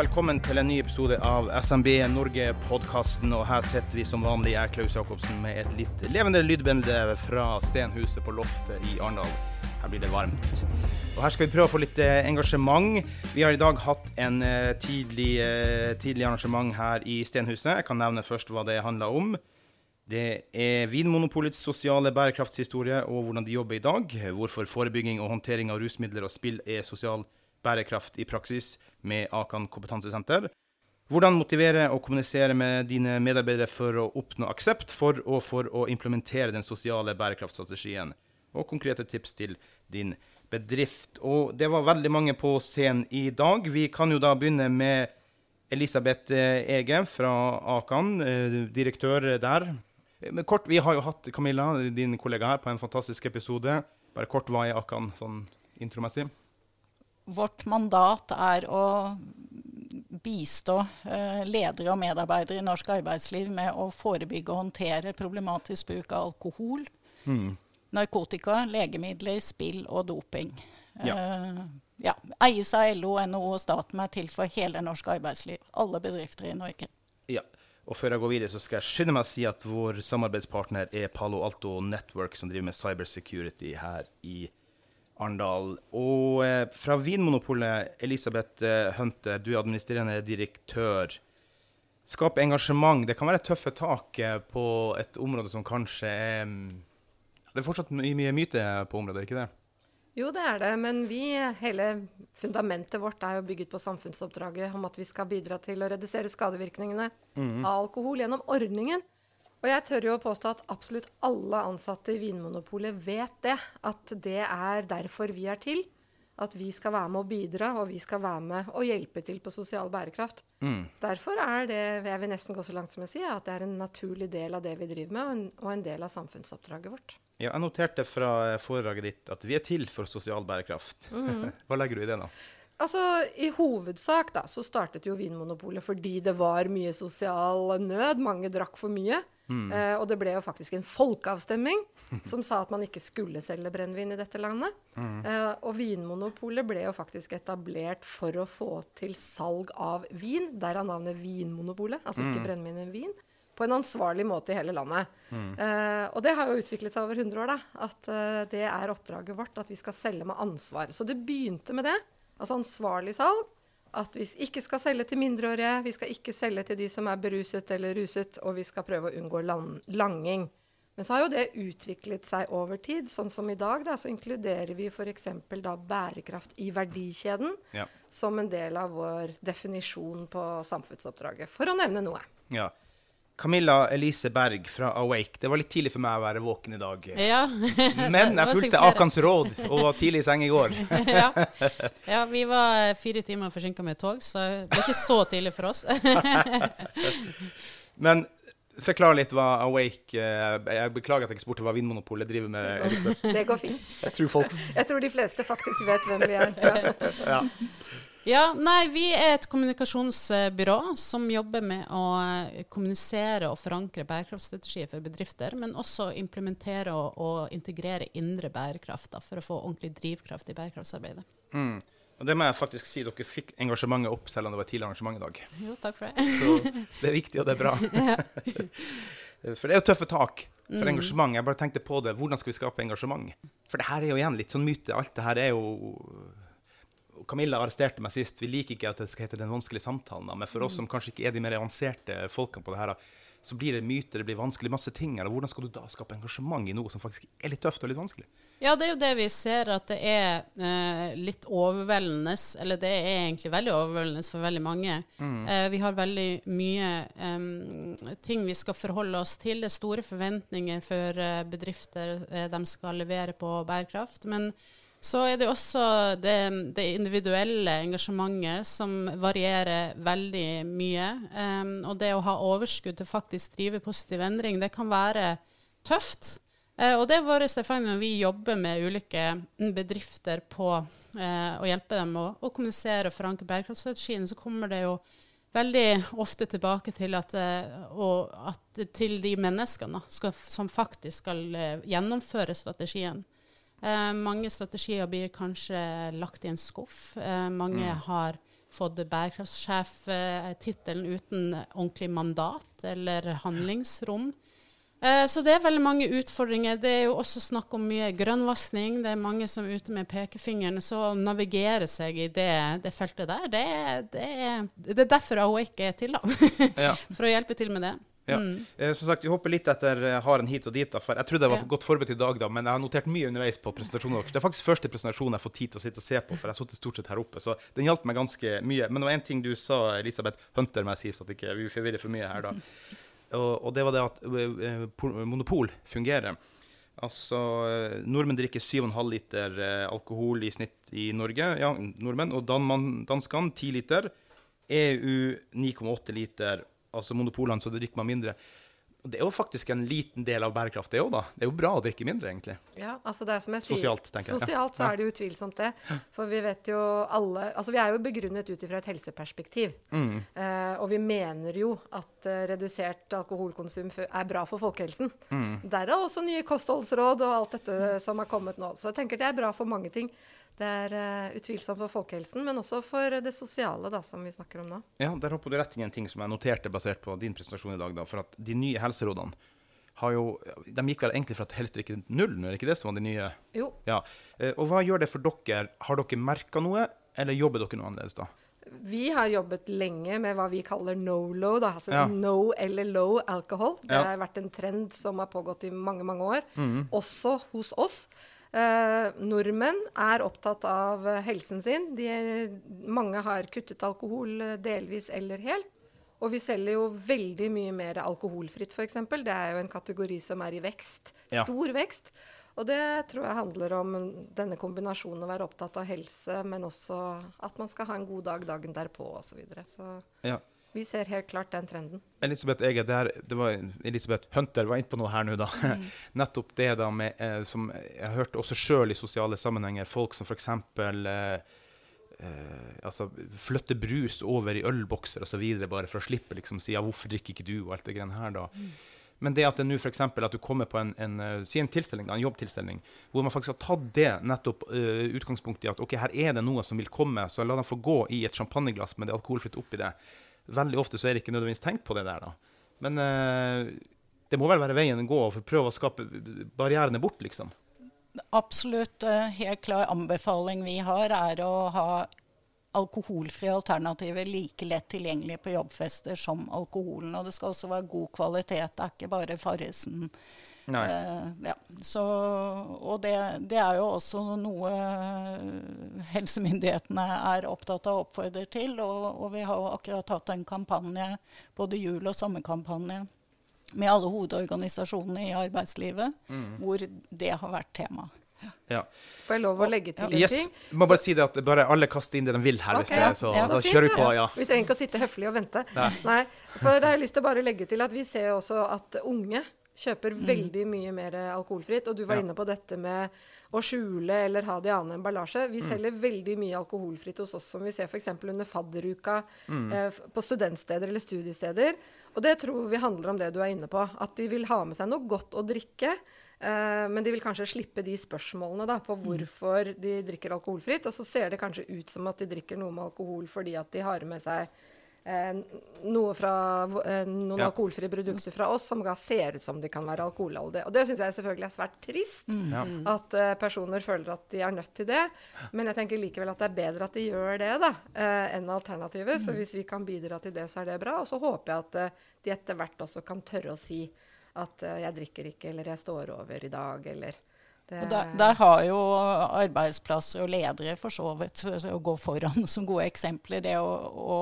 velkommen til en ny episode av SMB Norge-podkasten. Og her sitter vi som vanlig, jeg Klaus Jacobsen, med et litt levende lydbilde fra Stenhuset på loftet i Arendal. Her blir det varmt. Og her skal vi prøve å få litt eh, engasjement. Vi har i dag hatt en eh, tidlig, eh, tidlig arrangement her i Stenhuset. Jeg kan nevne først hva det handla om. Det er Vinmonopolets sosiale bærekraftshistorie og hvordan de jobber i dag. Hvorfor forebygging og håndtering av rusmidler og spill er sosial bærekraft i praksis med Akan kompetansesenter. Hvordan motivere og kommunisere med dine medarbeidere for å oppnå aksept for og for å implementere den sosiale bærekraftstrategien. Og konkrete tips til din bedrift. Og det var veldig mange på scenen i dag. Vi kan jo da begynne med Elisabeth Ege fra Akan, eh, direktør der. Men kort, Vi har jo hatt Camilla, din kollega her, på en fantastisk episode. Bare kort, hva er Akan sånn intromessig? Vårt mandat er å bistå eh, ledere og medarbeidere i norsk arbeidsliv med å forebygge og håndtere problematisk bruk av alkohol, Mm. narkotika, legemidler, spill og doping. Ja. Eh, ja. Eies av LO, NHO og staten er til for hele norsk arbeidsliv. Alle bedrifter i Norge. Ja. Og før jeg går videre, så skal jeg skynde meg å si at vår samarbeidspartner er Palo Alto Network, som driver med cybersecurity her i Arendal. Og eh, fra Vinmonopolet, Elisabeth eh, Hønte, du er administrerende direktør. Skap engasjement. Det kan være tøffe tak eh, på et område som kanskje er mm, Det er fortsatt mye, myte på området, ikke det? Jo, det er det. Men vi, hele fundamentet vårt er jo bygget på samfunnsoppdraget om at vi skal bidra til å redusere skadevirkningene av alkohol gjennom ordningen. Og jeg tør jo å påstå at absolutt alle ansatte i Vinmonopolet vet det. At det er derfor vi er til. At vi skal være med å bidra, og vi skal være med å hjelpe til på sosial bærekraft. Mm. Derfor er det, jeg vil nesten gå så langt som å si, at det er en naturlig del av det vi driver med, og en, og en del av samfunnsoppdraget vårt. Ja, jeg noterte fra foredraget ditt at vi er til for sosial bærekraft. Hva legger du i det, da? Altså, I hovedsak da, så startet jo Vinmonopolet fordi det var mye sosial nød. Mange drakk for mye. Eh, og det ble jo faktisk en folkeavstemning som sa at man ikke skulle selge brennevin i dette landet. Eh, og Vinmonopolet ble jo faktisk etablert for å få til salg av vin. Derav navnet Vinmonopolet, altså ikke brennevin, men vin. På en ansvarlig måte i hele landet. Eh, og det har jo utviklet seg over 100 år, da. At eh, det er oppdraget vårt, at vi skal selge med ansvar. Så det begynte med det. Altså ansvarlig salg. At vi ikke skal selge til mindreårige, vi skal ikke selge til de som er beruset eller ruset, og vi skal prøve å unngå lan- langing. Men så har jo det utviklet seg over tid. Sånn som i dag, da, så inkluderer vi f.eks. da bærekraft i verdikjeden Ja. som en del av vår definisjon på samfunnsoppdraget, for å nevne noe. ja. Camilla Elise Berg fra Awake. Det var litt tidlig for meg å være våken i dag. Ja. Men jeg fulgte. Akans råd og var tidlig i seng i går. ja. ja, vi var fire timer forsinka med tog, så det var ikke så tidlig for oss. Men forklar litt hva Awake eh, Jeg beklager at jeg ikke spurte hva Vinmonopolet driver med. Elisabeth. Det går fint. Jeg tror folk Jeg tror de fleste faktisk vet hvem vi er. Ja. ja. Ja, nei, vi er et kommunikasjonsbyrå som jobber med å eh, kommunisere og forankre bærekraftstrategier for bedrifter, men også implementere og, og integrere indre bærekraft da, for å få ordentlig drivkraft i bærekraftsarbeidet. mm. Og det må jeg faktisk si, dere fikk engasjementet opp selv om det var tidlig arrangement i dag. Jo, takk for det. Så det er viktig, og det er bra. For det er jo tøffe tak for engasjement. Jeg bare tenkte på det. Hvordan skal vi skape engasjement? For det her er jo igjen litt sånn myte. Alt det her er jo Camilla arresterte meg sist. Vi liker ikke at det skal hete Den vanskelige samtalen, men for oss som kanskje ikke er de mer avanserte folkene på det her, så blir det myter, det blir vanskelig, masse ting her. og Hvordan skal du da skape engasjement i noe som faktisk er litt tøft og litt vanskelig? Ja, det er jo det vi ser, at det er eh, litt overveldende. Eller det er egentlig veldig overveldende for veldig mange. Mm. Eh, vi har veldig mye eh, ting vi skal forholde oss til. Det er store forventninger for eh, bedrifter eh, de skal levere på bærekraft. Men så er det også det, det individuelle engasjementet som varierer veldig mye. Um, og det å ha overskudd til faktisk drive positiv endring, det kan være tøft. Uh, og det er vår erfaring når vi jobber med ulike bedrifter på uh, å hjelpe dem å, å kommunisere og forankre bærekraftstrategien, så kommer det jo veldig ofte tilbake til at, uh, at til de menneskene skal, som faktisk skal gjennomføre strategien. Eh, mange strategier blir kanskje lagt i en skuff. Eh, mange mm. har fått bærekraftssjef-tittelen uten ordentlig mandat eller handlingsrom. Eh, så det er veldig mange utfordringer. Det er jo også snakk om mye grønnvasking. Det er mange som er ute med pekefingeren. Så å navigere seg i det, det feltet der, det, det, det er derfor AOEC er til, da. ja. For å hjelpe til med det. Ja. Mm. Eh, som sagt, Vi hopper litt etter eh, haren hit og dit. Da, for Jeg trodde jeg var for godt forberedt i dag, da, men jeg har notert mye underveis på presentasjonen deres. Det er faktisk første presentasjon jeg har fått tid til å sitte og se på, for jeg har sittet stort sett her oppe. Så den hjalp meg ganske mye. Men det var én ting du sa, Elisabeth Hunter, må jeg si, så at ikke vi forvirrer for mye her, da. Og, og det var det at uh, monopol fungerer. Altså, Nordmenn drikker 7,5 liter alkohol i snitt i Norge, ja, nordmenn, og danskene 10 liter. EU 9,8 liter altså monopolene, så drikker man mindre. Og Det er jo faktisk en liten del av bærekraft, det òg, da. Det er jo bra å drikke mindre, egentlig. Ja, altså det er som jeg sier. Sosialt, tenker jeg. Sosialt så er det utvilsomt det. For vi vet jo alle Altså vi er jo begrunnet ut ifra et helseperspektiv. Mm. Uh, og vi mener jo at uh, redusert alkoholkonsum er bra for folkehelsen. Mm. Derav også nye kostholdsråd og alt dette som har kommet nå. Så jeg tenker det er bra for mange ting. Det er uh, utvilsomt for folkehelsen, men også for det sosiale, da, som vi snakker om nå. Ja, Der hopper du rett inn i en ting som jeg noterte basert på din presentasjon i dag. Da, for at de nye helserådene har jo, de gikk vel egentlig for at helst drikke null er det ikke det som var de nye? Jo. Ja. Uh, og hva gjør det for dere? Har dere merka noe, eller jobber dere noe annerledes da? Vi har jobbet lenge med hva vi kaller no-low, altså ja. no eller low alcohol. Det ja. har vært en trend som har pågått i mange, mange år, mm. også hos oss. Eh, nordmenn er opptatt av helsen sin. De, mange har kuttet alkohol eh, delvis eller helt. Og vi selger jo veldig mye mer alkoholfritt, f.eks. Det er jo en kategori som er i vekst. Ja. Stor vekst. Og det tror jeg handler om denne kombinasjonen å være opptatt av helse, men også at man skal ha en god dag dagen derpå osv. Så, videre. så ja. Vi ser helt klart den trenden. Elisabeth Eger, det, her, det var Elisabeth Hunter var inne på noe her nå, da. Mm. Nettopp det da med, eh, som jeg har hørt også sjøl i sosiale sammenhenger, folk som f.eks. Eh, eh, altså, flytter brus over i ølbokser osv. bare for å slippe liksom si ja, 'hvorfor drikker ikke du?' og alt det greiene her. da. Mm. Men det at det nå f.eks. at du kommer på en, en, eh, si en tilstelning, en jobbtilstelning, hvor man faktisk har tatt det nettopp uh, utgangspunktet i at ok, her er det noe som vil komme, så la dem få gå i et champagneglass med det alkoholfritt oppi det. Veldig ofte så er det ikke nødvendigvis tenkt på det der, da. Men uh, det må vel være veien å gå for å prøve å skape barrierene bort, liksom. Absolutt. Eh, helt klar anbefaling vi har, er å ha alkoholfrie alternativer like lett tilgjengelig på jobbfester som alkoholen. Og det skal også være god kvalitet. Det er ikke bare Farrisen Uh, ja. Så, og det, det, er jo også noe helsemyndighetene er opptatt av å oppfordre til. Og, og, vi har jo akkurat hatt en kampanje, både jul- og sommerkampanje, med alle hovedorganisasjonene i arbeidslivet, mm. hvor det har vært tema. Ja. Får jeg lov å legge til yes. en ting? Jeg må bare si det at bare alle kaster inn det de vil her. Okay, det, så, ja. da kjører vi på. Ja. Vi trenger ikke å sitte høflig og vente. Nei. Nei. For da har jeg lyst til å bare legge til at vi ser også at unge Kjøper mm. veldig mye mer alkoholfritt. Og du var ja. inne på dette med å skjule eller ha det i annen emballasje. Vi mm. selger veldig mye alkoholfritt hos oss, som vi ser f.eks. under fadderuka mm. eh, på studentsteder eller studiesteder. Og det tror vi handler om det du er inne på. At de vil ha med seg noe godt å drikke. Eh, men de vil kanskje slippe de spørsmålene da, på mm. hvorfor de drikker alkoholfritt. Og så ser det kanskje ut som at de drikker noe med alkohol fordi at de har med seg noe fra eh, noen Ja. alkoholfrie produkter fra oss som ser ut som de kan være alkoholholdige. Og det syns jeg selvfølgelig er svært trist. Ja. At eh, personer føler at de er nødt til det. Men jeg tenker likevel at det er bedre at de gjør det da, eh, enn alternativet. Så hvis vi kan bidra til det, så er det bra. Og så håper jeg at eh, de etter hvert også kan tørre å si at eh, jeg drikker ikke, eller jeg står over i dag, eller det, Og der, der har jo arbeidsplasser og ledere for så vidt å gå foran som gode eksempler. Det å, å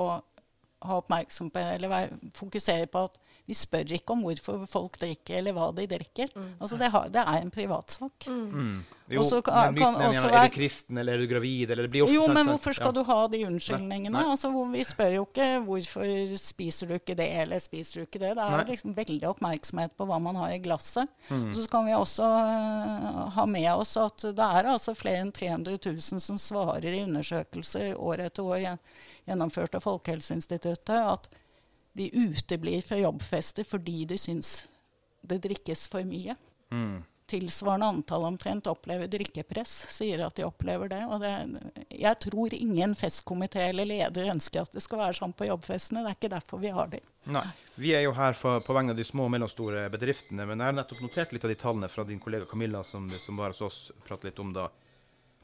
ha oppmerksomhet eller fokusere på at vi spør ikke om hvorfor folk drikker, eller hva de drikker. Altså det, har, det er en privatsak. Mm. Jo, også, kan- men myten kan er gjerne, er du kristen, eller er du gravid, eller det blir ofte Jo, men sånn- hvorfor skal ja. du ha de unnskyldningene? Nei, nei. Altså, vi spør jo ikke hvorfor spiser du ikke det, eller spiser du ikke det. Det er Nei. liksom veldig oppmerksomhet på hva man har i glasset. Mm. Så kan vi også uh, ha med oss at det er altså flere enn 300 000 som svarer i undersøkelser år etter år gjennomført av Folkehelseinstituttet, at de uteblir fra jobbfester fordi de syns det drikkes for mye Mm. tilsvarende antall omtrent opplever drikkepress, sier at de opplever det. Og det, jeg tror ingen festkomité eller leder ønsker at det skal være sånn på jobbfestene. Det er ikke derfor vi har de. Nei. Vi er jo her for, på vegne av de små og mellomstore bedriftene, men jeg har nettopp notert litt av de tallene fra din kollega Camilla, som, som var hos oss, pratet litt om da.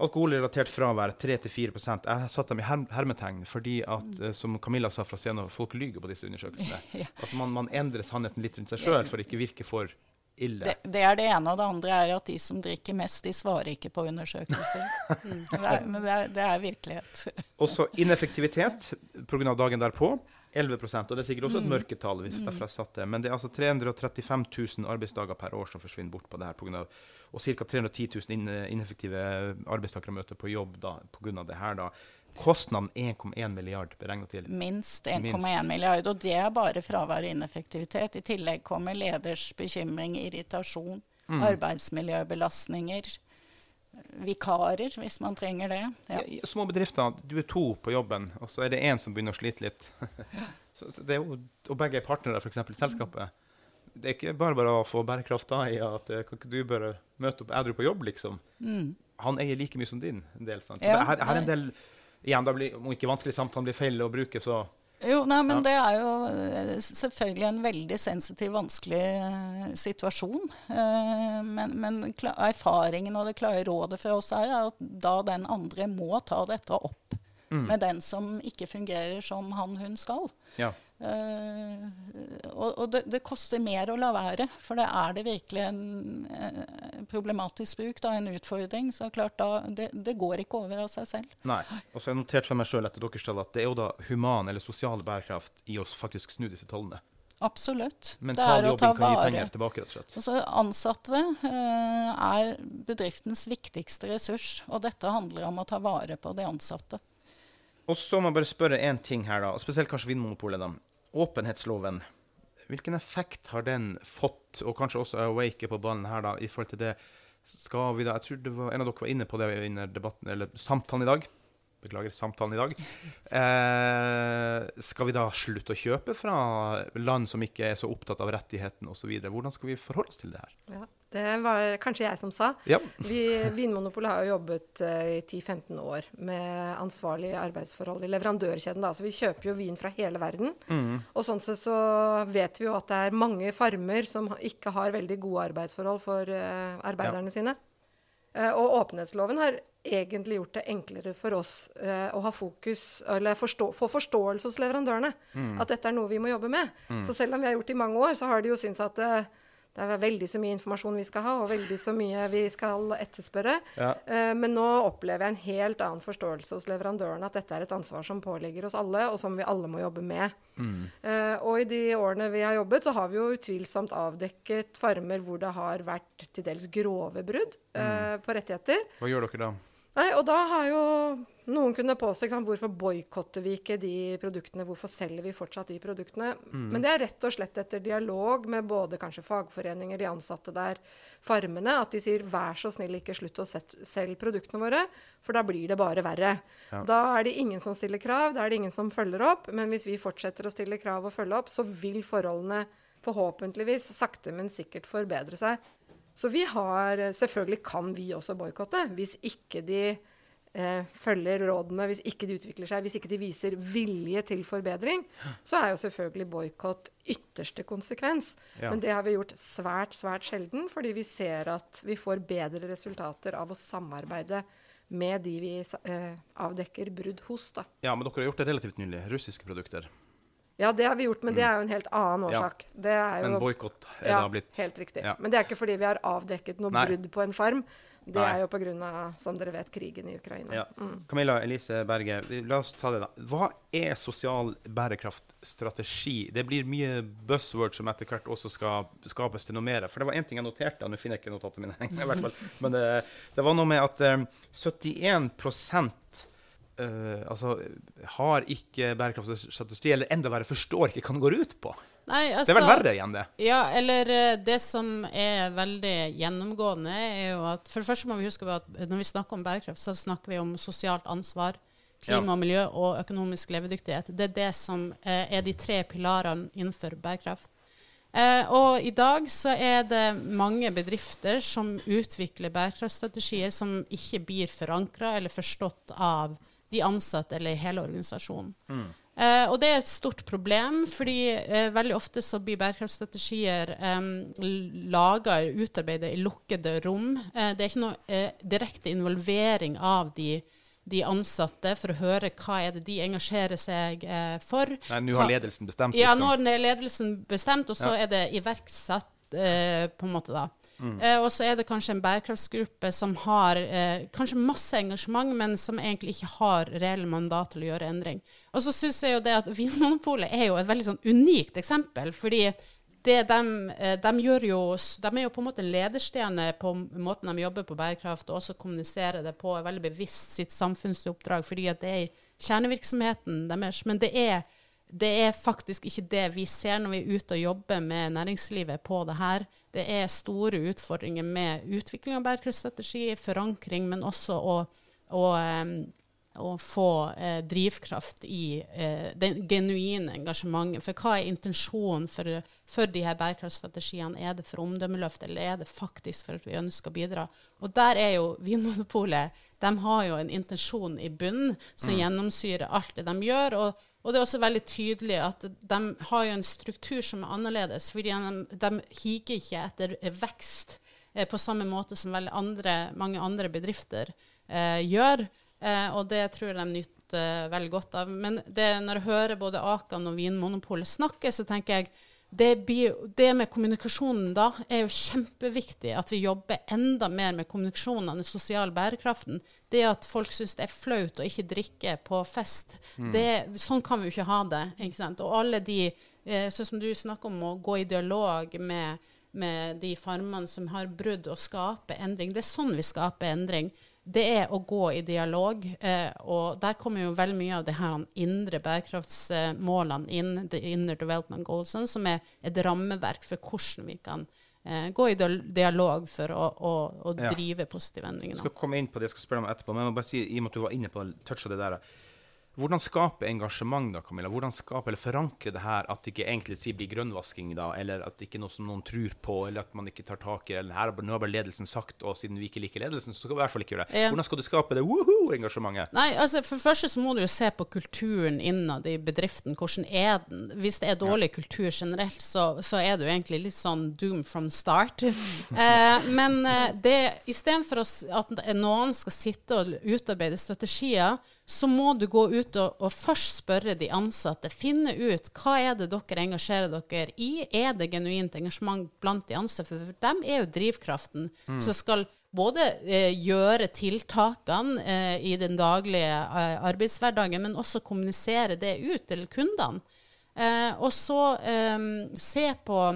Alkoholrelatert fravær 3-4% Jeg satte dem i herm hermetegn fordi at, eh, som Camilla sa fra scenen, folk lyver på disse undersøkelsene. Ja. Altså man, man endrer sannheten litt rundt seg sjøl for å ikke virke for ille. Det, det er det ene. Og det andre er at de som drikker mest, de svarer ikke på undersøkelser. Det er, men det er, det er virkelighet. Også ineffektivitet pga. dagen derpå. 11% og det er sikkert også et mørketall. derfor jeg satt det. Men det er altså 335 000 arbeidsdager per år som forsvinner bort på det her. Av, og ca. 310 000 ineffektive arbeidstakere møter på jobb pga. det her. da. Kostnaden 1,1 milliard beregna til. Minst Minst. 1,1 milliard. Og det er bare fravær og ineffektivitet. I tillegg kommer leders bekymring, irritasjon, arbeidsmiljøbelastninger, vikarer hvis man trenger det. Ja. I små bedrifter, du er to på jobben, og så er det én som begynner å slite litt. så, så det jo, og begge er partnere, f.eks. i selskapet. Det er ikke bare bare å få bærekraft da i at eh, kan ikke du bare møte opp edru på jobb, liksom. Mm. Han eier like mye som din en del. sant? Ja, det, her, her er en del Igjen, da blir, om ikke vanskelig samtale blir feil å bruke, så Jo, nei, men Ja. det er jo eh, selvfølgelig en veldig sensitiv, vanskelig eh, situasjon. Eh, men men erfaringen og det klare rådet fra oss er at da den andre må ta dette opp Mm. med den som ikke fungerer som han hun skal. ja. Eh, og og det, det koster mer å la være, for det er det virkelig en en problematisk bruk, da, en utfordring. Så klart da, det, det går ikke over av seg selv. Nei. Og så har jeg notert for meg sjøl etter deres tall at det er jo da human eller sosial bærekraft i å faktisk snu disse tallene. Absolutt. det Mental er å ta vare tilbake. Altså, ansatte eh, er bedriftens viktigste ressurs, og dette handler om å ta vare på de ansatte. Og så må jeg bare spørre én ting her, da, og spesielt kanskje Vinmonopolet. Åpenhetsloven, hvilken effekt har den fått, og kanskje også Awake på ballen her, da, i forhold til det Skal vi da Jeg tror det var en av dere var inne på det under debatten, eller samtalen i dag. Beklager, samtalen i dag. Eh, skal vi da slutte å kjøpe fra land som ikke er så opptatt av rettigheten osv.? Hvordan skal vi forholde oss til det her? Ja, det var kanskje jeg som sa. Ja. Vi, Vinmonopolet har jo jobbet eh, i 10-15 år med ansvarlige arbeidsforhold i leverandørkjeden. Da. Så vi kjøper jo vin fra hele verden. Mm. Og sånn sett så vet vi jo at det er mange farmer som ikke har veldig gode arbeidsforhold for uh, arbeiderne sine. Uh, og åpenhetsloven har egentlig gjort det enklere for oss eh, å ha fokus, eller forstå, få forståelse hos leverandørene. At dette er noe vi må jobbe med. Så selv om vi har gjort det i mange år, så har de jo syntes at eh, det er veldig så mye informasjon vi skal ha, og veldig så mye vi skal etterspørre. Ja. Eh, men nå opplever jeg en helt annen forståelse hos leverandørene at dette er et ansvar som påligger oss alle, og som vi alle må jobbe med. Eh, og i de årene vi har jobbet, så har vi jo utvilsomt avdekket farmer hvor det har vært til dels grove brudd eh, på rettigheter. Hva gjør dere da? Nei, og da har jo noen kunnet påstå sant, hvorfor boikotter vi ikke de produktene, hvorfor selger vi fortsatt de produktene. Men det er rett og slett etter dialog med både kanskje fagforeninger, de ansatte der, farmene, at de sier vær så snill ikke slutt å selge produktene våre, for da blir det bare verre. Ja. Da er det ingen som stiller krav, da er det ingen som følger opp. Men hvis vi fortsetter å stille krav og følge opp, så vil forholdene forhåpentligvis sakte, men sikkert forbedre seg. Så vi har Selvfølgelig kan vi også boikotte hvis ikke de eh, følger rådene, hvis ikke de utvikler seg, hvis ikke de viser vilje til forbedring, så er jo selvfølgelig boikott ytterste konsekvens. Ja. Men det har vi gjort svært, svært sjelden, fordi vi ser at vi får bedre resultater av å samarbeide med de vi eh, avdekker brudd hos. Da. Ja, men dere har gjort det relativt nylig. Russiske produkter. Ja, det har vi gjort, men det er jo en helt annen årsak. Ja. Det er jo, en boikott er ja, da blitt helt riktig. Ja. Men det er ikke fordi vi har avdekket noe Nei. brudd på en farm. Det Nei. er jo pga., som dere vet, krigen i Ukraina. Ja. Mm. Camilla Elise Berge, la oss ta det, da. Hva er sosial bærekraftstrategi? Det blir mye buzzword som etter hvert også skal skapes til noe mer. For det var én ting jeg noterte, nå finner jeg ikke notatene mine, i hvert fall. men det, det var noe med at um, 71 eh, altså, har ikke bærekraftsstrategi, eller enda verre, forstår ikke hva den går ut på. Nei, Det er vel altså- verre igjen, det. Ja, eller eh, det som er veldig gjennomgående, er jo at For det første må vi huske på at når vi snakker om bærekraft, så snakker vi om sosialt ansvar, klima Ja. og miljø og økonomisk levedyktighet. Det er det som eh, er de tre pilarene innenfor bærekraft. Eh, og i dag så er det mange bedrifter som utvikler bærekraftstrategier som ikke blir forankra eller forstått av de ansatte eller hele organisasjonen. Eh, og det er et stort problem, fordi eh, veldig ofte så blir bærekraftstrategier eh, laga eller utarbeida i lukkede rom. Eh, det er ikke noe eh, direkte involvering av de, de ansatte for å høre hva er det de engasjerer seg eh, for. Nei, Nå har ledelsen bestemt, ja, liksom. nå har ledelsen bestemt, og så Ja. er det iverksatt, eh, på en måte, da. Eh, og så er det kanskje en bærekraftsgruppe som har eh, kanskje masse engasjement, men som egentlig ikke har reelle mandat til å gjøre endring. Og så syns jeg jo det at Vinmonopolet er jo et veldig sånn unikt eksempel, fordi de, eh, de jo De er jo på en måte ledestjerne på måten de jobber på bærekraft, og også kommuniserer det på veldig bevisst sitt samfunnsoppdrag, fordi at det er kjernevirksomheten deres. Men det er det er faktisk ikke det vi ser når vi er ute og jobber med næringslivet på det her. Det er store utfordringer med utvikling av bærekraftstrategi, forankring, men også å, å, å få eh, drivkraft i eh, det genuine engasjementet. For hva er intensjonen for, for de her bærekraftstrategiene? Er det for omdømmeløft, eller er det faktisk for at vi ønsker å bidra? Og der er jo Vinmonopolet De har jo en intensjon i bunnen som gjennomsyrer alt det de gjør. og og det er også veldig tydelig at de har jo en struktur som er annerledes. fordi de, de higer ikke etter vekst eh, på samme måte som andre, mange andre bedrifter eh, gjør. Eh, og det tror jeg de nyter eh, veldig godt av. Men det, når jeg hører både Akan og Vinmonopolet snakke, så tenker jeg det, blir, det med kommunikasjonen da er jo kjempeviktig. At vi jobber enda mer med kommunikasjonen og den sosiale bærekraften. Det at folk syns det er flaut å ikke drikke på fest. Det, sånn kan vi jo ikke ha det. ikke? Og alle de, sånn som du snakker om, å gå i dialog med, med de farmene som har brudd, og skape endring. Det er sånn vi skaper endring. Det er å gå i dialog. Eh, og der kommer jo veldig mye av de her indre bærekraftsmålene inn, the inner development goals, som er et rammeverk for hvordan vi kan eh, gå i dialog for å, å, å Ja. drive positive endringer. Jeg skal komme inn på det jeg skal spørre om etterpå, men jeg må bare si, i og med at du var inne på toucha det der Hvordan skape engasjement, da, Camilla? Hvordan skape eller forankre det her at det ikke egentlig si blir grønnvasking, da, eller at det ikke er noe som noen tror på, eller at man ikke tar tak i det, eller her, nå har bare ledelsen sagt, og siden vi ikke liker ledelsen, så skal vi i hvert fall ikke gjøre det. Ja. Hvordan skal du skape det woohoo-engasjementet? Nei, altså For det første så må du jo se på kulturen innad i bedriften. Hvordan er den? Hvis det er dårlig kultur generelt, så, så er du egentlig litt sånn doom from start. Eh, men eh, det istedenfor at noen skal sitte og utarbeide strategier, så må du gå ut og, og først spørre de ansatte. Finne ut hva er det dere engasjerer dere i. Er det genuint engasjement blant de ansatte? For dem er jo drivkraften som skal både eh, gjøre tiltakene eh, i den daglige eh, arbeidshverdagen, men også kommunisere det ut til kundene. Eh, og så eh, se på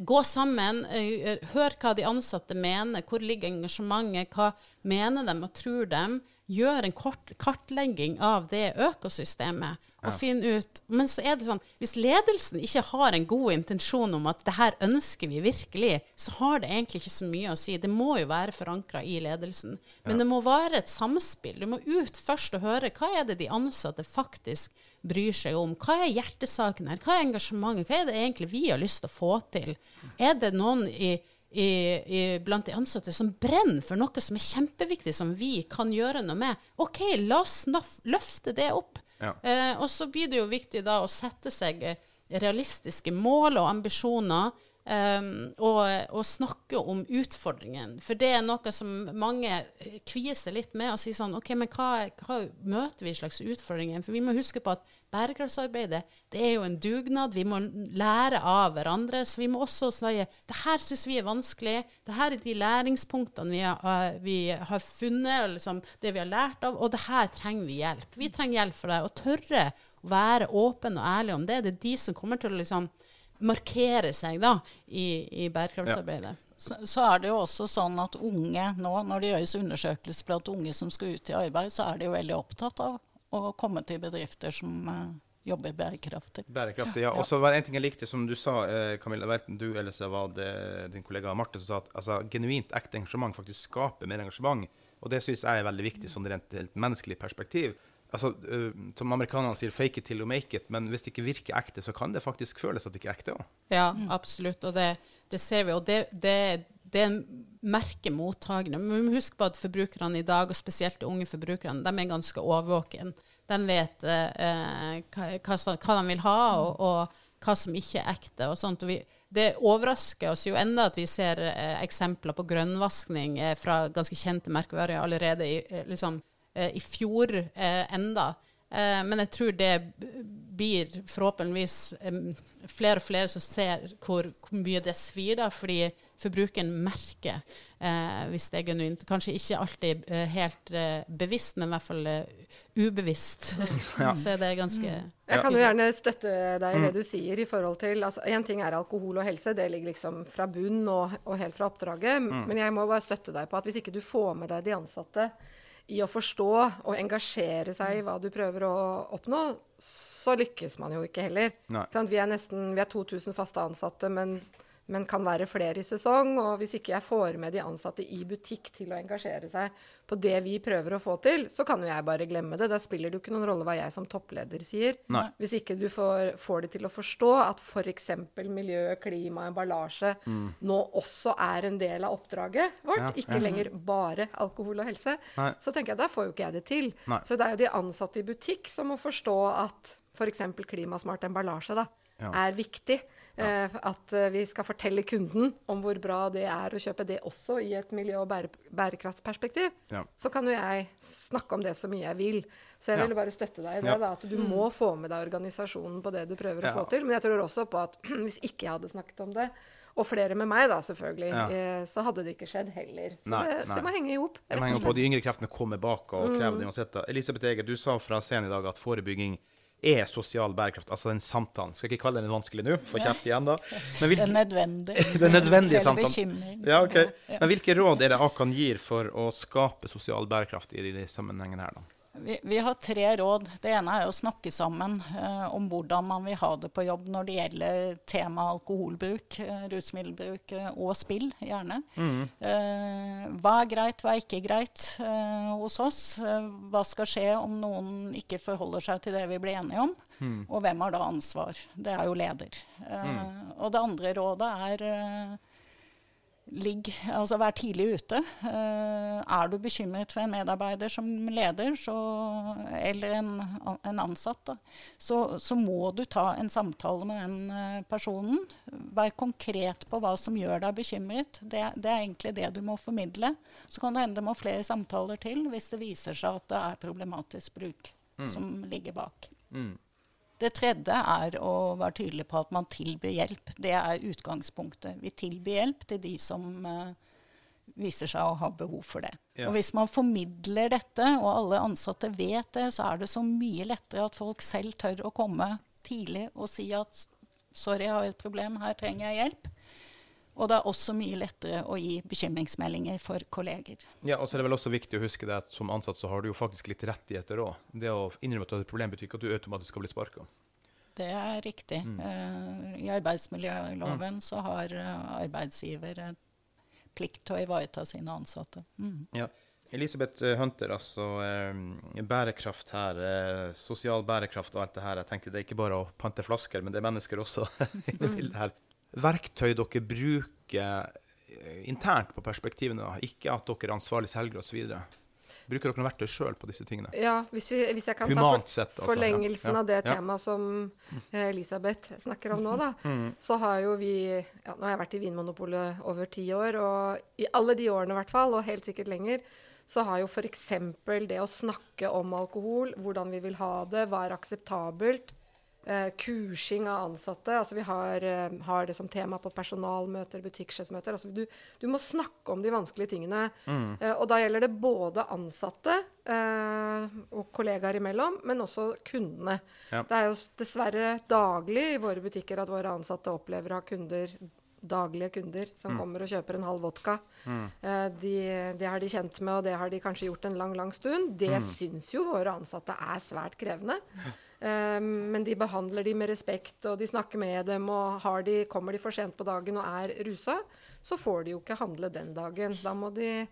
Gå sammen, eh, hør hva de ansatte mener, hvor ligger engasjementet, hva mener de og tror de. Gjør en kort kartlegging av det økosystemet og finn ut Men så er det sånn, hvis ledelsen ikke har en god intensjon om at det her ønsker vi virkelig, så har det egentlig ikke så mye å si. Det må jo være forankra i ledelsen. Men det må være et samspill. Du må ut først og høre hva er det de ansatte faktisk bryr seg om. Hva er hjertesaken her? Hva er engasjementet? Hva er det egentlig vi har lyst til å få til? Er det noen i i, i, blant de ansatte som brenner for noe som er kjempeviktig, som vi kan gjøre noe med. OK, la oss løfte det opp. Ja. Eh, og så blir det jo viktig da å sette seg realistiske mål og ambisjoner Um, og, og, snakke om utfordringen. For det er noe som mange kvier seg litt med. Og sier sånn OK, men hva, hva, møter vi slags utfordringer? For vi må huske på at bærekraftsarbeidet det er jo en dugnad. Vi må lære av hverandre. Så vi må også si det her syns vi er vanskelig. Det her er de læringspunktene vi har, uh, vi har funnet, liksom, det vi har lært av. Og det her trenger vi hjelp. Vi trenger hjelp for det. Å tørre å være åpen og ærlig om det. Det er de som kommer til å liksom markere seg da, i, i bærekraftsarbeidet. Ja. Så, så, er det jo også sånn at unge nå, når det gjøres undersøkelser blant unge som skal ut i arbeid, så er de jo veldig opptatt av å komme til bedrifter som uh, jobber bærekraftig. Bærekraftig, ja. Og så var det en ting jeg likte, som du sa, eh, Camilla, enten du eller så var det din kollega Marte som sa at altså, genuint ekte engasjement faktisk skaper mer engasjement. Og det syns jeg er veldig viktig sånn rent helt menneskelig perspektiv altså, uh, Som amerikanerne sier 'fake it till you make it', men hvis det ikke virker ekte, så kan det faktisk føles at det ikke er ekte òg. Ja, absolutt. Og det, det, ser vi. Og det, det, det merker mottakerne. Men vi må huske på at forbrukerne i dag, og spesielt de unge forbrukerne, de er ganske årvåkne. De vet eh, hva, hva, de vil ha, og, og, hva som ikke er ekte. og sånt. Og vi, det overrasker oss jo enda at vi ser eh, eksempler på grønnvaskning eh, fra ganske kjente merkevarer allerede i, eh, liksom, Eh, i fjor eh, enda. Eh, men jeg tror det blir forhåpentligvis flere og flere som ser hvor, hvor mye det svir, da, fordi forbrukeren merker eh, hvis det er genuint. Kanskje ikke alltid eh, helt eh, bevisst, men i hvert fall ubevisst. Ja. Så er det ganske Jeg kan jo gjerne støtte deg i det mm. du sier i forhold til altså, En ting er alkohol og helse, det ligger liksom fra bunn og, og helt fra oppdraget. Mm. Men jeg må bare støtte deg på at hvis ikke du får med deg de ansatte i å forstå og engasjere seg i hva du prøver å oppnå, så lykkes man jo ikke heller. Vi er nesten vi er 2000 faste ansatte, men men kan være flere i sesong. Og hvis ikke jeg får med de ansatte i butikk til å engasjere seg på det vi prøver å få til, så kan jo jeg bare glemme det. Da spiller det jo ikke noen rolle hva jeg som toppleder sier. Nei. Hvis ikke du får, får det til å forstå at f.eks. miljø, klima, emballasje mm. nå også er en del av oppdraget vårt, ja, ikke ja. lenger bare alkohol og helse, Nei. så tenker jeg da får jo ikke jeg det til. Nei. Så det er jo de ansatte i butikk som må forstå at f.eks. klimasmart emballasje da, ja. er viktig. Ja. Eh, at eh, vi skal fortelle kunden om hvor bra det er å kjøpe det også i et miljø- og bære bærekraftsperspektiv. Ja. Så kan jo jeg snakke om det så mye jeg vil. Så jeg vil bare støtte deg i det. Da, at du må få med deg organisasjonen på det du prøver å få til. Men jeg tror også på at hvis ikke jeg hadde snakket om det, og flere med meg, da, selvfølgelig, Ja. så hadde det ikke skjedd heller. Så nei, det, nei. det, må henge i hop. De yngre kreftene kommer bak og krever mm. det uansett. Elisabeth Eger, du sa fra scenen i dag at forebygging er sosial bærekraft, altså den samtalen. Skal ikke kalle den vanskelig nå, få kjeft igjen da. Men hvilke, den nødvendige. den nødvendige samtalen. Ja, okay. Men hvilke råd er det Akan gir for å skape sosial bærekraft i de sammenhengene her, da? Vi, vi, har tre råd. Det ene er å snakke sammen eh, om hvordan man vil ha det på jobb når det gjelder tema alkoholbruk, eh, rusmiddelbruk eh, og spill, gjerne. Mm. Eh, hva er greit, hva er ikke greit eh, hos oss? Eh, hva skal skje om noen ikke forholder seg til det vi blir enige om? Mm. Og hvem har da ansvar? Det er jo leder. Mm. Og det andre rådet er Ligg, altså vær tidlig ute. Uh, er du bekymret for en medarbeider som leder, så, eller en, en ansatt, da, så, så, må du ta en samtale med den uh, personen. Vær konkret på hva som gjør deg bekymret. Det, det, er egentlig det du må formidle. Så kan det hende det må flere samtaler til hvis det viser seg at det er problematisk bruk mm. som ligger bak. Mm. Det tredje er å være tydelig på at man tilbyr hjelp. Det er utgangspunktet. Vi tilbyr hjelp til de som uh, viser seg å ha behov for det. Ja. Og Hvis man formidler dette, og alle ansatte vet det, så er det så mye lettere at folk selv tør å komme tidlig og si at sorry, jeg har et problem, her trenger jeg hjelp. Og det er også mye lettere å gi bekymringsmeldinger for kolleger. Ja, og så er det vel også viktig å huske det at som ansatt så har du jo faktisk litt rettigheter òg. Det å innrømme at du har et problem betyr ikke at du automatisk skal bli sparka. Det er riktig. Mm. Uh, I arbeidsmiljøloven mm. så har uh, arbeidsgiver plikt til å ivareta sine ansatte. Mm. Ja. Elisabeth eh, Hunter, altså eh, bærekraft her, eh, sosial bærekraft og alt det her. Jeg tenkte det er ikke bare å pante flasker, men det er mennesker også i det bildet her verktøy dere bruker eh, internt på perspektivene, da. ikke at dere er ansvarlig selger osv. Bruker dere noe verktøy sjøl på disse tingene? Ja, hvis, vi, hvis jeg kan Humant ta sett, altså, forlengelsen Ja. av det Ja. temaet som eh, Elisabeth snakker om nå, da, Mm. så har jo vi ja, Nå har jeg vært i Vinmonopolet over ti år, og i alle de årene i hvert fall, og helt sikkert lenger, så har jo f.eks. det å snakke om alkohol, hvordan vi vil ha det, hva er akseptabelt, eh, kursing av ansatte. Altså vi har, uh, har det som tema på personalmøter, butikksjefsmøter. Altså du, du må snakke om de vanskelige tingene. Mm. Uh, og da gjelder det både ansatte og kollegaer imellom, men også kundene. Ja. Det er jo dessverre daglig i våre butikker at våre ansatte opplever å ha kunder daglige kunder som kommer og kjøper en halv vodka. Eh, de, det har de kjent med, og det har de kanskje gjort en lang, lang stund. Det syns jo våre ansatte er svært krevende. Eh, men de behandler de med respekt, og de snakker med dem. Og har de, kommer de for sent på dagen og er rusa, så får de jo ikke handle den dagen. Da må de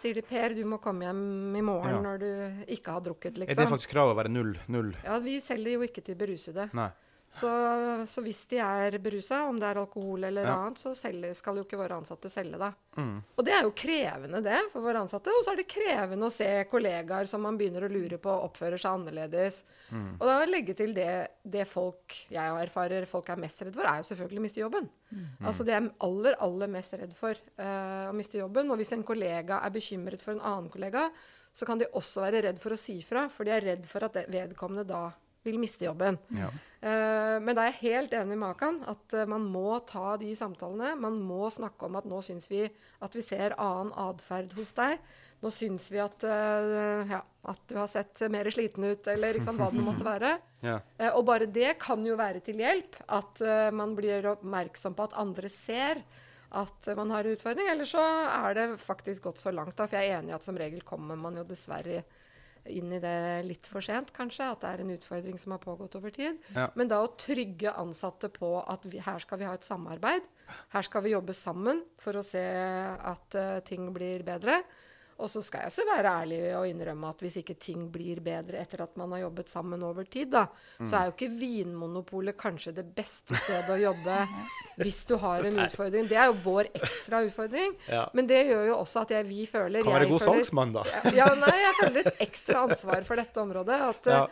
sier de Per, du må komme hjem i morgen Ja. når du ikke har drukket, Er det liksom. faktisk krav å være null? null? Ja, vi selger jo ikke til berusede. Nei. Så, så hvis de er berusa, om det er alkohol eller Ja. annet, så selger, skal jo ikke våre ansatte selge da. Mm. Og det er jo krevende det for våre ansatte. Og så er det krevende å se kollegaer som man begynner å lure på oppfører seg annerledes. Mm. Og da legge til det, det folk jeg erfarer folk er mest redd for, er jo selvfølgelig å miste jobben. Altså det jeg er aller, aller mest redd for, uh, å miste jobben. Og hvis en kollega er bekymret for en annen kollega, så kan de også være redd for å si fra, for de er redd for at vedkommende da vil miste jobben. Ja. Uh, men da er jeg helt enig med Akan at uh, man må ta de samtalene. Man må snakke om at nå syns vi at vi ser annen atferd hos deg. Nå syns vi at, uh, ja, at du har sett mer sliten ut, eller liksom, hva det måtte være. Ja. Og bare det kan jo være til hjelp. At man blir oppmerksom på at andre ser at man har utfordring. Eller så er det faktisk gått så langt. Da, for jeg er enig i at som regel kommer man jo dessverre inn i det litt for sent, kanskje. At det er en utfordring som har pågått over tid. Ja. Men da å trygge ansatte på at vi, her skal vi ha et samarbeid. Her skal vi jobbe sammen for å se at uh, ting blir bedre. Og så skal jeg så være ærlig og innrømme at hvis ikke ting blir bedre etter at man har jobbet sammen over tid, da, så er jo ikke Vinmonopolet kanskje det beste stedet å jobbe hvis du har en utfordring. Det er jo vår ekstra utfordring. Ja. Men det gjør jo også at jeg, vi føler Kan være god føler- salgsmann, da. ja, nei, jeg føler et ekstra ansvar for dette området. At, Ja.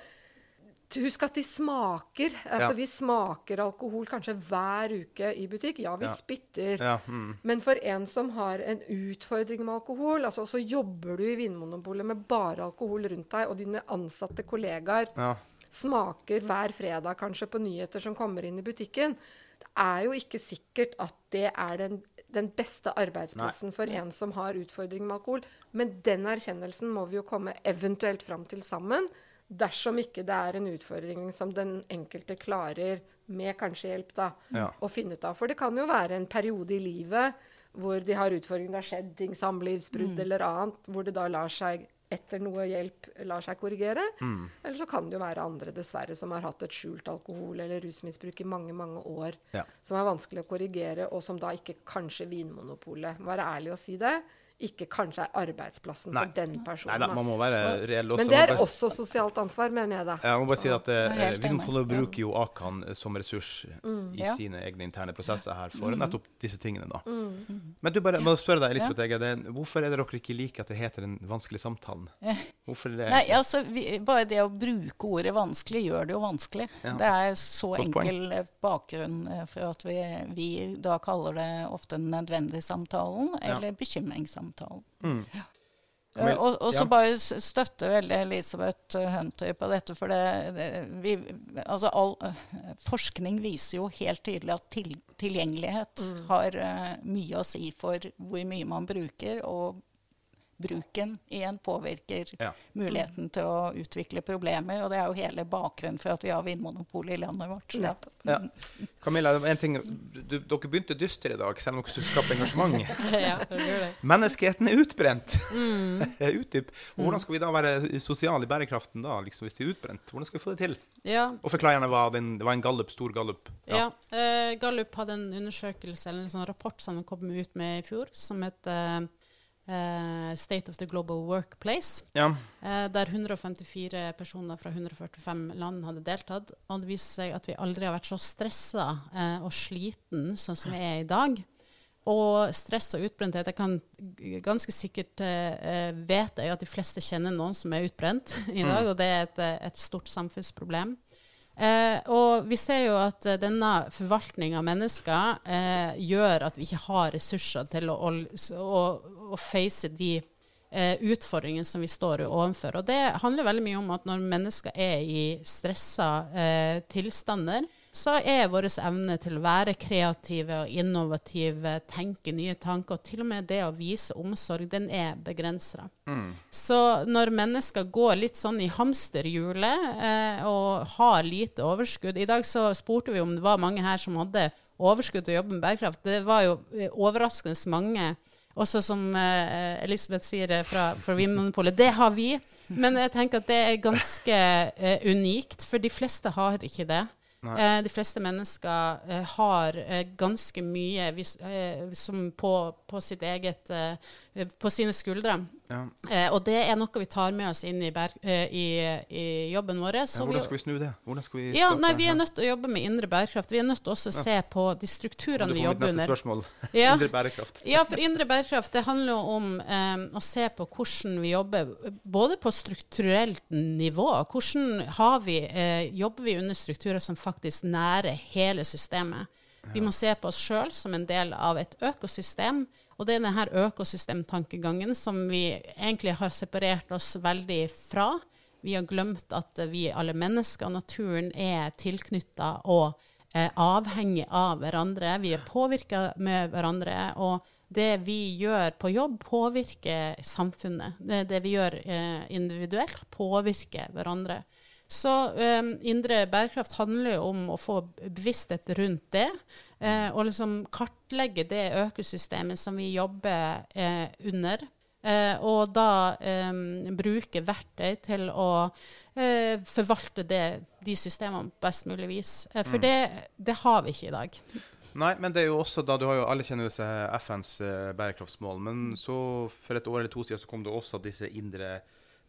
Husk at de smaker. Altså, Ja. Vi smaker alkohol kanskje hver uke i butikk. Ja, vi Ja. spytter. Ja. Mm. Men for en som har en utfordring med alkohol, altså så jobber du i Vinmonopolet med bare alkohol rundt deg, og dine ansatte kollegaer ja. smaker hver fredag kanskje på nyheter som kommer inn i butikken. Det er jo ikke sikkert at det er den, den beste arbeidsplassen for en som har utfordring med alkohol. Men den erkjennelsen må vi jo komme eventuelt fram til sammen. Dersom ikke det er en utfordring som den enkelte klarer, med kanskje hjelp, da, Ja. å finne ut av. For det kan jo være en periode i livet hvor de har utfordringer, det har skjedd ting, samlivsbrudd eller annet, hvor det da lar seg etter noe hjelp lar seg korrigere. Mm. Eller så kan det jo være andre dessverre som har hatt et skjult alkohol- eller rusmisbruk i mange mange år, Ja. som er vanskelig å korrigere, og som da ikke kanskje Vinmonopolet være ærlig å si det, ikke kanskje er arbeidsplassen Nei. for den personen. da, da. man må være reell også. Men det er bare- også sosialt ansvar, mener jeg da. Jeg må bare si at eh, Vinmonopolet bruker jo Akan eh, som ressurs i Ja. sine egne interne prosesser her for nettopp disse tingene. da. Mm. Men du bare, må spørre deg, Elisabeth det, hvorfor er det dere ikke liker at det heter Den vanskelige samtalen? Hvorfor er det? Nei, altså, vi, Bare det å bruke ordet vanskelig gjør det jo vanskelig. Ja. Det er så Godt enkel poeng. bakgrunn eh, for at vi, vi da kaller det ofte den nødvendige samtalen Ja. eller bekymringssamtalen. Mm. Ja. Eh, og, og så ja. bare støtte veldig Elisabeth eh, Hunter på dette. For det, det vi, altså all, eh, forskning viser jo helt tydelig at til, tilgjengelighet Mm. har uh, mye å si for hvor mye man bruker. Og bruken igjen påvirker Ja. muligheten til å utvikle problemer. Og det er jo hele bakgrunnen for at vi har vinmonopolet i landet vårt. Ja. Ja. Camilla, en ting, du, dere begynte dystre i dag, selv om dere skapte engasjement. ja, det gjør det. Menneskeheten er utbrent. Mm. Utdyp. Og hvordan skal vi da være sosiale i bærekraften da, liksom, hvis de er utbrent? Hvordan skal vi få det til? Ja, Og forklar gjerne hva den, det var en gallup, stor gallup. Ja. eh, Gallup hadde en undersøkelse eller en sånn rapport som de kom ut med i fjor, som het eh, eh, State of the Global Workplace. Ja. uh, der 154 personer fra 145 land hadde deltatt. Og det viser seg at vi aldri har vært så stressa uh, og sliten sånn som vi er i dag. og stress og utbrenthet Jeg kan ganske sikkert uh, jeg at de fleste kjenner noen som er utbrent i dag, og det er et, eh, et stort samfunnsproblem. Eh, og vi ser jo at eh, denne forvaltninga av mennesker eh, gjør at vi ikke har ressurser til å, å, å, face de eh, utfordringene som vi står overfor. Og det handler veldig mye om at når mennesker er i stressa eh, tilstander, så er vår evne til å være kreative og innovative, tenke nye tanker, og til og med det å vise omsorg, den er begrensa. Så når mennesker går litt sånn i hamsterhjulet eh, og har lite overskudd I dag så spurte vi om det var mange her som hadde overskudd til å jobbe med bærekraft. Det var jo eh, overraskende mange. Også som eh, Elisabeth sier eh, fra, fra Vinmonopolet, det har vi. Men jeg tenker at det er ganske eh, unikt, for de fleste har ikke det. Eh, de fleste mennesker eh, har eh, ganske mye vis, eh, på, på sitt eget eh, På sine skuldre. Ja. Eh, og det er noe vi tar med oss inn i, berg, eh, i, i jobben vår. Ja, hvordan skal vi snu det? Vi ja, nei, vi er nødt til å jobbe med indre bærekraft. Vi er nødt til også å se på de strukturene vi jobber mitt neste under. spørsmål. Ja. Indre bærekraft. Ja, for indre bærekraft det handler jo om eh, å se på hvordan vi jobber, både på strukturelt nivå. Hvordan har vi, eh, jobber vi under strukturer som faktisk nærer hele systemet? Vi må se på oss sjøl som en del av et økosystem. Og det er denne økosystemtankegangen som vi egentlig har separert oss veldig fra. Vi har glemt at vi alle mennesker og naturen er tilknytta og eh, avhengig av hverandre. Vi er påvirka med hverandre. Og det vi gjør på jobb, påvirker samfunnet. Det, det vi gjør eh, individuelt, påvirker hverandre. Så eh, indre bærekraft handler jo om å få bevissthet rundt det. Eh, og liksom kartlegge det økosystemet som vi jobber eh, under. Eh, og da eh, bruke verktøy til å eh, forvalte det, de systemene på best mulig vis. Eh, for det, det har vi ikke i dag. Nei, men det er jo også da du har jo Alle kjenner jo seg FNs bærekraftsmål, men så for et år eller to siden så kom det også disse indre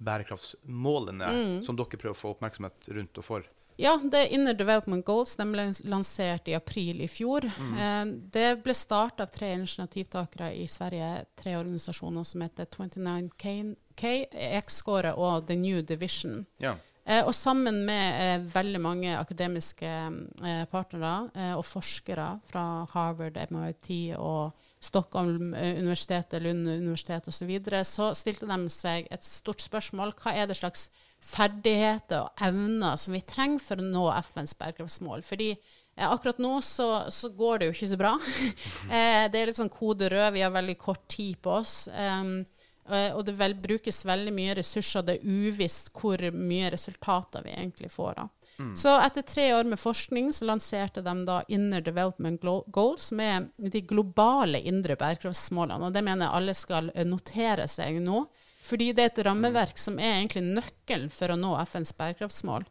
bærekraftsmålene som dere prøver å få oppmerksomhet rundt og for. Ja, det er Inner Development Goals. De ble lansert i april i fjor. Eh, det ble starta av tre initiativtakere i Sverige, tre organisasjoner som heter 29K, X-Score og The New Division. Ja. Eh, og sammen med eh, veldig mange akademiske eh, partnere og forskere fra Harvard, MIT og Stockholm universitetet, Lund universitet osv., så, videre, så stilte de seg et stort spørsmål. Hva er det slags ferdigheter og evner som vi trenger for å nå FNs bærekraftsmål? Fordi eh, akkurat nå så, så går det jo ikke så bra. eh, det er litt sånn kode rød, vi har veldig kort tid på oss. Eh, og det vel, brukes veldig mye ressurser. Det er uvisst hvor mye resultater vi egentlig får. Da. Så etter tre år med forskning så lanserte de da Inner Development Goals, som er de globale indre bærekraftsmålene. Og det mener jeg alle skal notere seg nå. Fordi det er et rammeverk som er egentlig nøkkelen for å nå FNs bærekraftsmål.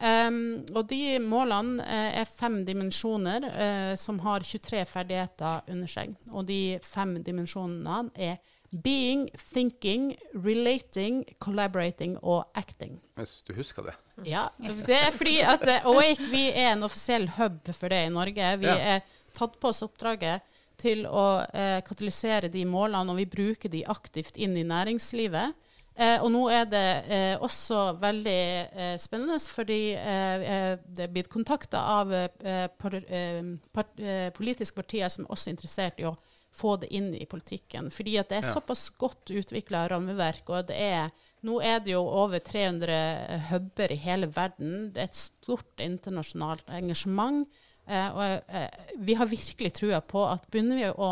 Um, og de målene uh, er fem dimensjoner uh, som har 23 ferdigheter under seg. Og de fem dimensjonene er being, thinking, relating, collaborating og acting. Hvis du husker det. Ja, det er fordi at uh, Awake vi er en offisiell hub for det i Norge. Vi Ja. er tatt på oss oppdraget til å eh, katalysere de målene, og vi bruker de aktivt inn i næringslivet. Eh, og nå er det eh, også veldig eh, spennende, fordi eh, eh, det er blitt kontakta av eh, par, part, politiske partier som er også interessert i å få det inn i politikken. Fordi det er Ja. såpass godt utvikla rammeverk, og det er nå er det jo over 300 huber i hele verden. Det er et stort internasjonalt engasjement. Eh, og eh, vi har virkelig trua på at begynner vi å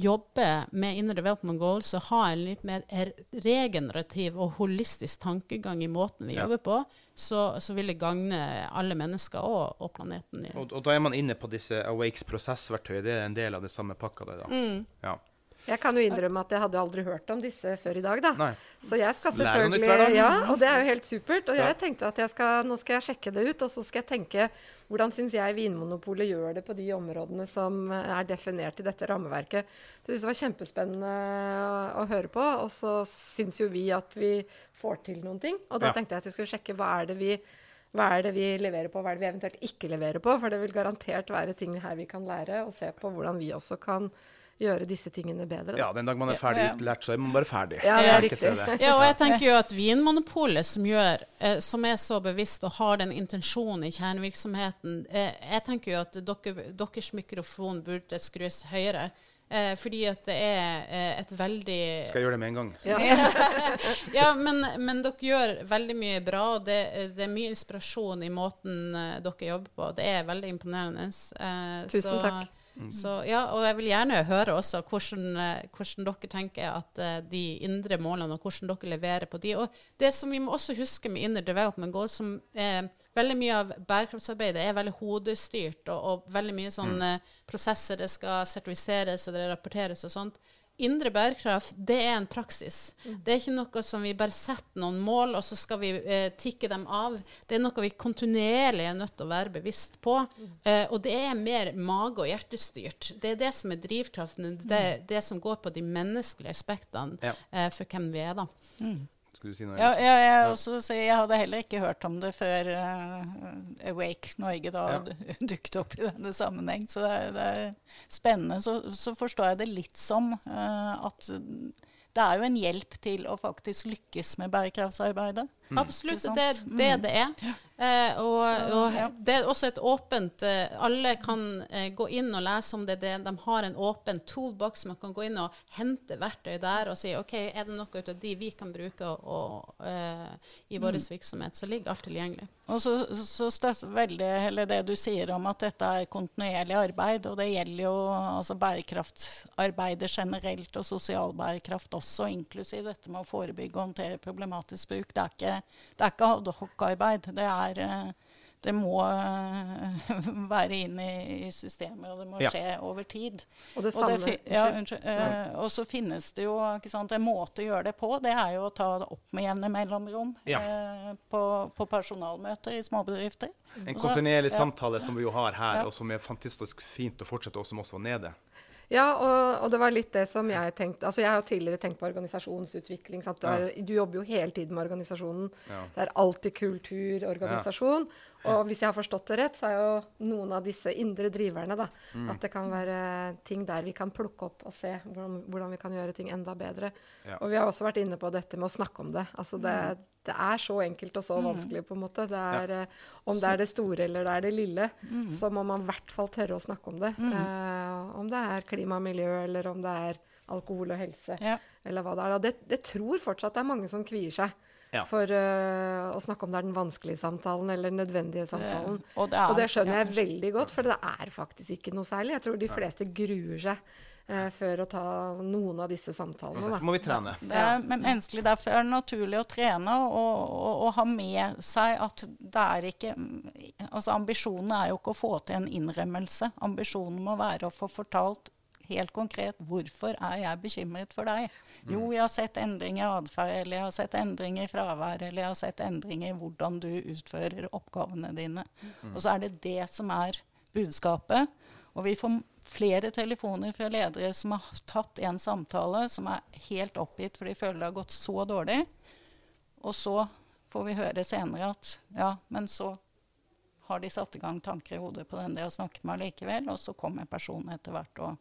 jobbe med Inner Development Goals og ha en litt mer er- regenerativ og holistisk tankegang i måten vi Ja. jobber på, så, så vil det gagne alle mennesker og, og planeten. Og, og da er man inne på disse Awakes prosessverktøy. Det er en del av det samme pakka der, da. Mm. Ja. Jeg kan jo innrømme at jeg hadde aldri hørt om disse før i dag, da. Nei. Så jeg skal selvfølgelig. Ja, og det er jo helt supert. Og jeg tenkte at jeg skal, nå skal jeg sjekke det ut, og så skal jeg tenke hvordan syns jeg Vinmonopolet gjør det på de områdene som er definert i dette rammeverket. Så jeg synes det var kjempespennende å høre på. Og så syns jo vi at vi får til noen ting. Og da Ja. tenkte jeg at jeg skulle sjekke hva er det vi hva er det vi leverer på, hva er det vi eventuelt ikke leverer på? For det vil garantert være ting her vi kan lære, og se på hvordan vi også kan gjøre disse tingene bedre. Da. Ja, den dag man er ferdig Ja. utlært, så er man bare ferdig. Ja, det er riktig. Ja, og jeg tenker jo at Vinmonopolet, som, gjør, eh, som er så bevisst og har den intensjonen i kjernevirksomheten eh, Jeg tenker jo at dere, deres mikrofon burde skrus høyere. Eh, fordi at det er eh, et veldig Skal jeg gjøre det med en gang? Ja, men, men dere gjør veldig mye bra, og det, det er mye inspirasjon i måten eh, dere jobber på. Det er veldig imponerende. Eh, Tusen så, takk. Så, ja, og jeg vil gjerne høre også hvordan, eh, hvordan dere tenker at eh, de indre målene, og hvordan dere leverer på de. Og det som vi må også huske med Inner Development Goal, som eh, veldig mye av bærekraftsarbeidet er veldig hodestyrt, og, og veldig mye sånn mm. prosesser det skal sertifiseres og det rapporteres og sånt. Indre bærekraft, det er en praksis. Det er ikke noe som vi bare setter noen mål, og så skal vi eh, tikke dem av. Det er noe vi kontinuerlig er nødt til å være bevisst på. Eh, og det er mer mage- og hjertestyrt. Det er det som er drivkraften. Det er det som går på de menneskelige aspektene Ja. eh, for hvem vi er, da. Skulle du si noe? Ja, ja, jeg, også, jeg hadde heller ikke hørt om det før uh, Awake Norge da Ja. dukket opp i denne sammenheng. Så det er, det er spennende. Så, så forstår jeg det litt som uh, at det er jo en hjelp til å faktisk lykkes med bærekraftsarbeidet. Absolutt, Ikke det er det det er. Eh, og, Så, og ja. det er også et åpent eh, Alle kan eh, gå inn og lese om det, det. De har en åpen toolbox. Man kan gå inn og hente verktøy der og si OK, er det noe av de vi kan bruke og, og, eh, i vår Mm. virksomhet, så ligger alt tilgjengelig. Og så, så støtter veldig eller det du sier om at dette er kontinuerlig arbeid, og det gjelder jo altså bærekraftarbeidet generelt og sosial bærekraft også, inklusiv dette med å forebygge og håndtere problematisk bruk. Det er ikke, det er ikke adhoc-arbeid. Det, er, eh, det må være inn i, i systemet, og det må Ja. skje over tid. Og det Og, det fi- ja, unnskyld, uh, og så finnes det jo ikke sant, en måte å gjøre det på. Det er jo å ta det opp med jevne mellomrom Ja. uh, på, på personalmøter i småbedrifter. En Og så- kontinuerlig ja. samtale som vi jo har her, Ja. og som er fantastisk fint å fortsette også som også var nede. Ja, og, og det var litt det som jeg tenkte Altså, jeg har tidligere tenkt på organisasjonsutvikling. Du, er, du jobber jo hele tiden med organisasjonen. Det er alltid kultur, organisasjon. Og hvis jeg har forstått det rett, så er jo noen av disse indre driverne da, Mm. at det kan være ting der vi kan plukke opp og se hvordan, hvordan vi kan gjøre ting enda bedre. Ja. Og vi har også vært inne på dette med å snakke om det. Altså det, det er så enkelt og så vanskelig, på en måte. Det er, ja. om det er det store eller det er det lille, så må man i hvert fall tørre å snakke om det. Eh, om det er klima og miljø, eller om det er alkohol og helse, Ja. eller hva det er. Og det, det tror fortsatt det er mange som kvier seg Ja. for uh, å snakke om det er den vanskelige samtalen eller den nødvendige samtalen. og det er- og det skjønner jeg veldig godt, for det er faktisk ikke noe særlig. Jeg tror de fleste gruer seg eh, før å ta noen av disse samtalene. Derfor må vi trene. Det er men menneskelig. Derfor er det naturlig å trene og, og, og ha med seg at det er ikke Altså ambisjonen er jo ikke å få til en innrømmelse. Ambisjonen må være å få fortalt helt konkret hvorfor er jeg bekymret for deg. Jo, jeg har sett endringer i atferd, eller jeg har sett endringer i fravær, eller jeg har sett endringer i hvordan du utfører oppgavene dine. Og så er det det som er budskapet. Og vi får flere telefoner fra ledere som har tatt en samtale som er helt oppgitt for de føler det har gått så dårlig. Og så får vi høre senere at ja, men så har de satt i gang tanker i hodet på den de har snakket med likevel, og så kommer personen etter hvert, og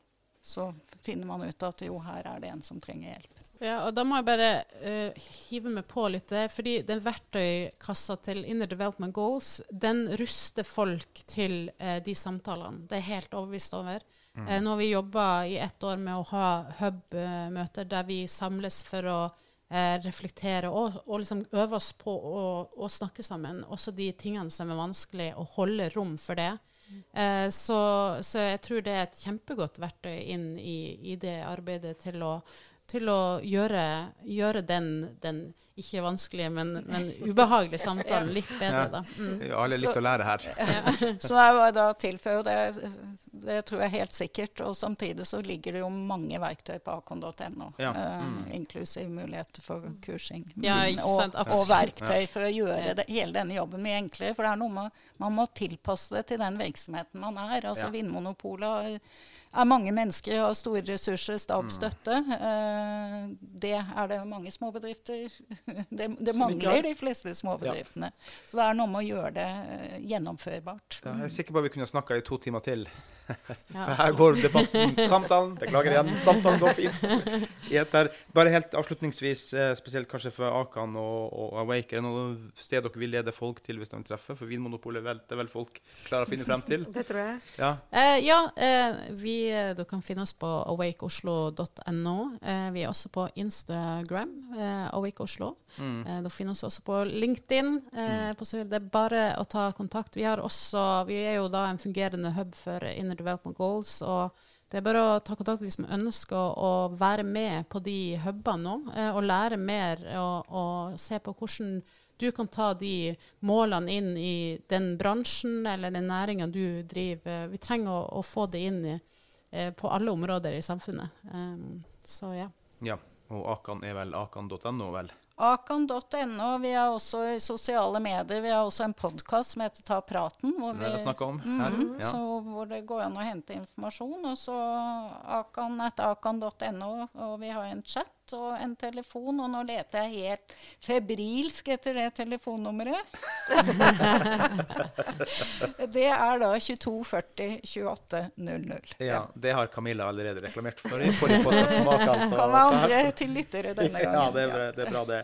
så finner man ut at jo, her er det en som trenger hjelp. Ja, og da må jeg bare uh, hive meg på litt fordi den verktøykassa til Inner Development Goals, den ruster folk til uh, de samtalene. Det er helt overbevist over. Eh, nå har vi jobba i ett år med å ha hub-møter der vi samles for å eh, reflektere og, og liksom øve oss på å, å snakke sammen. Også de tingene som er vanskelig, å holde rom for det. Eh, så, så jeg tror det er et kjempegodt verktøy inn i, i det arbeidet til å til å gjøre, gjøre den, den ikke vanskelige, men, men ubehagelige samtalen litt bedre. Ja. Da. Mm. Ja, alle er litt å lære her. Så jeg var da tilføye det, det tror jeg helt sikkert. Og samtidig så ligger det jo mange verktøy på akon.no, Ja. mm. uh, inklusiv muligheter for kursing. Ja, ikke sant, og, og verktøy for å gjøre det, hele denne jobben mye enklere. For det er noe med, man må tilpasse det til den virksomheten man er. Altså Ja. Vinmonopolet har er mange mennesker har store ressurser, Mm. stabsstøtte. Eh, det er det mange småbedrifter Det, det mangler de fleste småbedriftene. Så det er noe med å gjøre det eh, gjennomførbart. Ja, jeg er sikker på at vi kunne snakka i to timer til. For her går debatten, samtalen Beklager igjen, samtalen går fint. Bare helt avslutningsvis, eh, spesielt kanskje for Akan og, og Awake, er det noe sted dere vil lede folk til hvis de treffer? For Vinmonopolet vel, det er vel folk klarer å finne frem til? Det tror jeg. Ja. Eh, ja, eh, vi, eh, du kan finne oss på awakeoslo.no. Eh, vi er også på Instagram, eh, Awake Mm. Eh, da finner oss også på LinkedIn. Eh, på, det er bare å ta kontakt. Vi, har også, vi er jo da en fungerende hub for Inner Development Goals. og det er bare å ta kontakt hvis man ønsker å, være med på de hubene nå, og lære mer og, og se på hvordan du kan ta de målene inn i den bransjen eller den næringa du driver. Vi trenger å, å få det inn i, på alle områder i samfunnet. Um, så ja. ja. Og Akan er vel akan.no, vel? Akan.no. Vi er også i sosiale medier. Vi har også en podkast som heter Ta praten. Hvor, Det det vi, om her. Mhm, Ja. så hvor det går an å hente informasjon. Og så akan.no. Og vi har en chat og en telefon. Og nå leter jeg helt febrilsk etter det telefonnummeret. det er da 2240 2800. Ja, det har Camilla allerede reklamert for i forrige podkast. Altså, være andre til lyttere denne gangen. Ja, det er, bra- det er bra, det.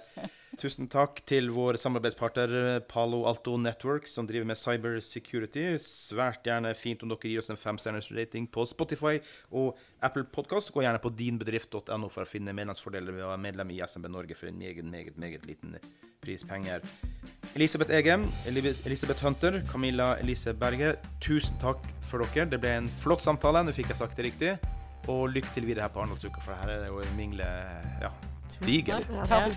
Tusen takk til vår samarbeidspartner Palo Alto Networks, som driver med cyber security. Svært gjerne fint om dere gir oss en femstjerners rating på Spotify og Apple Podcast. Gå gjerne på dinbedrift.no for å finne medlemsfordeler ved å være medlem i SMB Norge for en meget, meget, meget liten pris penger. Elisabeth Egem, Elisabeth Hunter, Camilla Elise Berge, tusen takk for dere. Det ble en flott samtale, nå fikk jeg sagt det riktig. Og lykke til videre her på Arendalsuka, for her er det jo mingle Ja, Tusen diger. takk.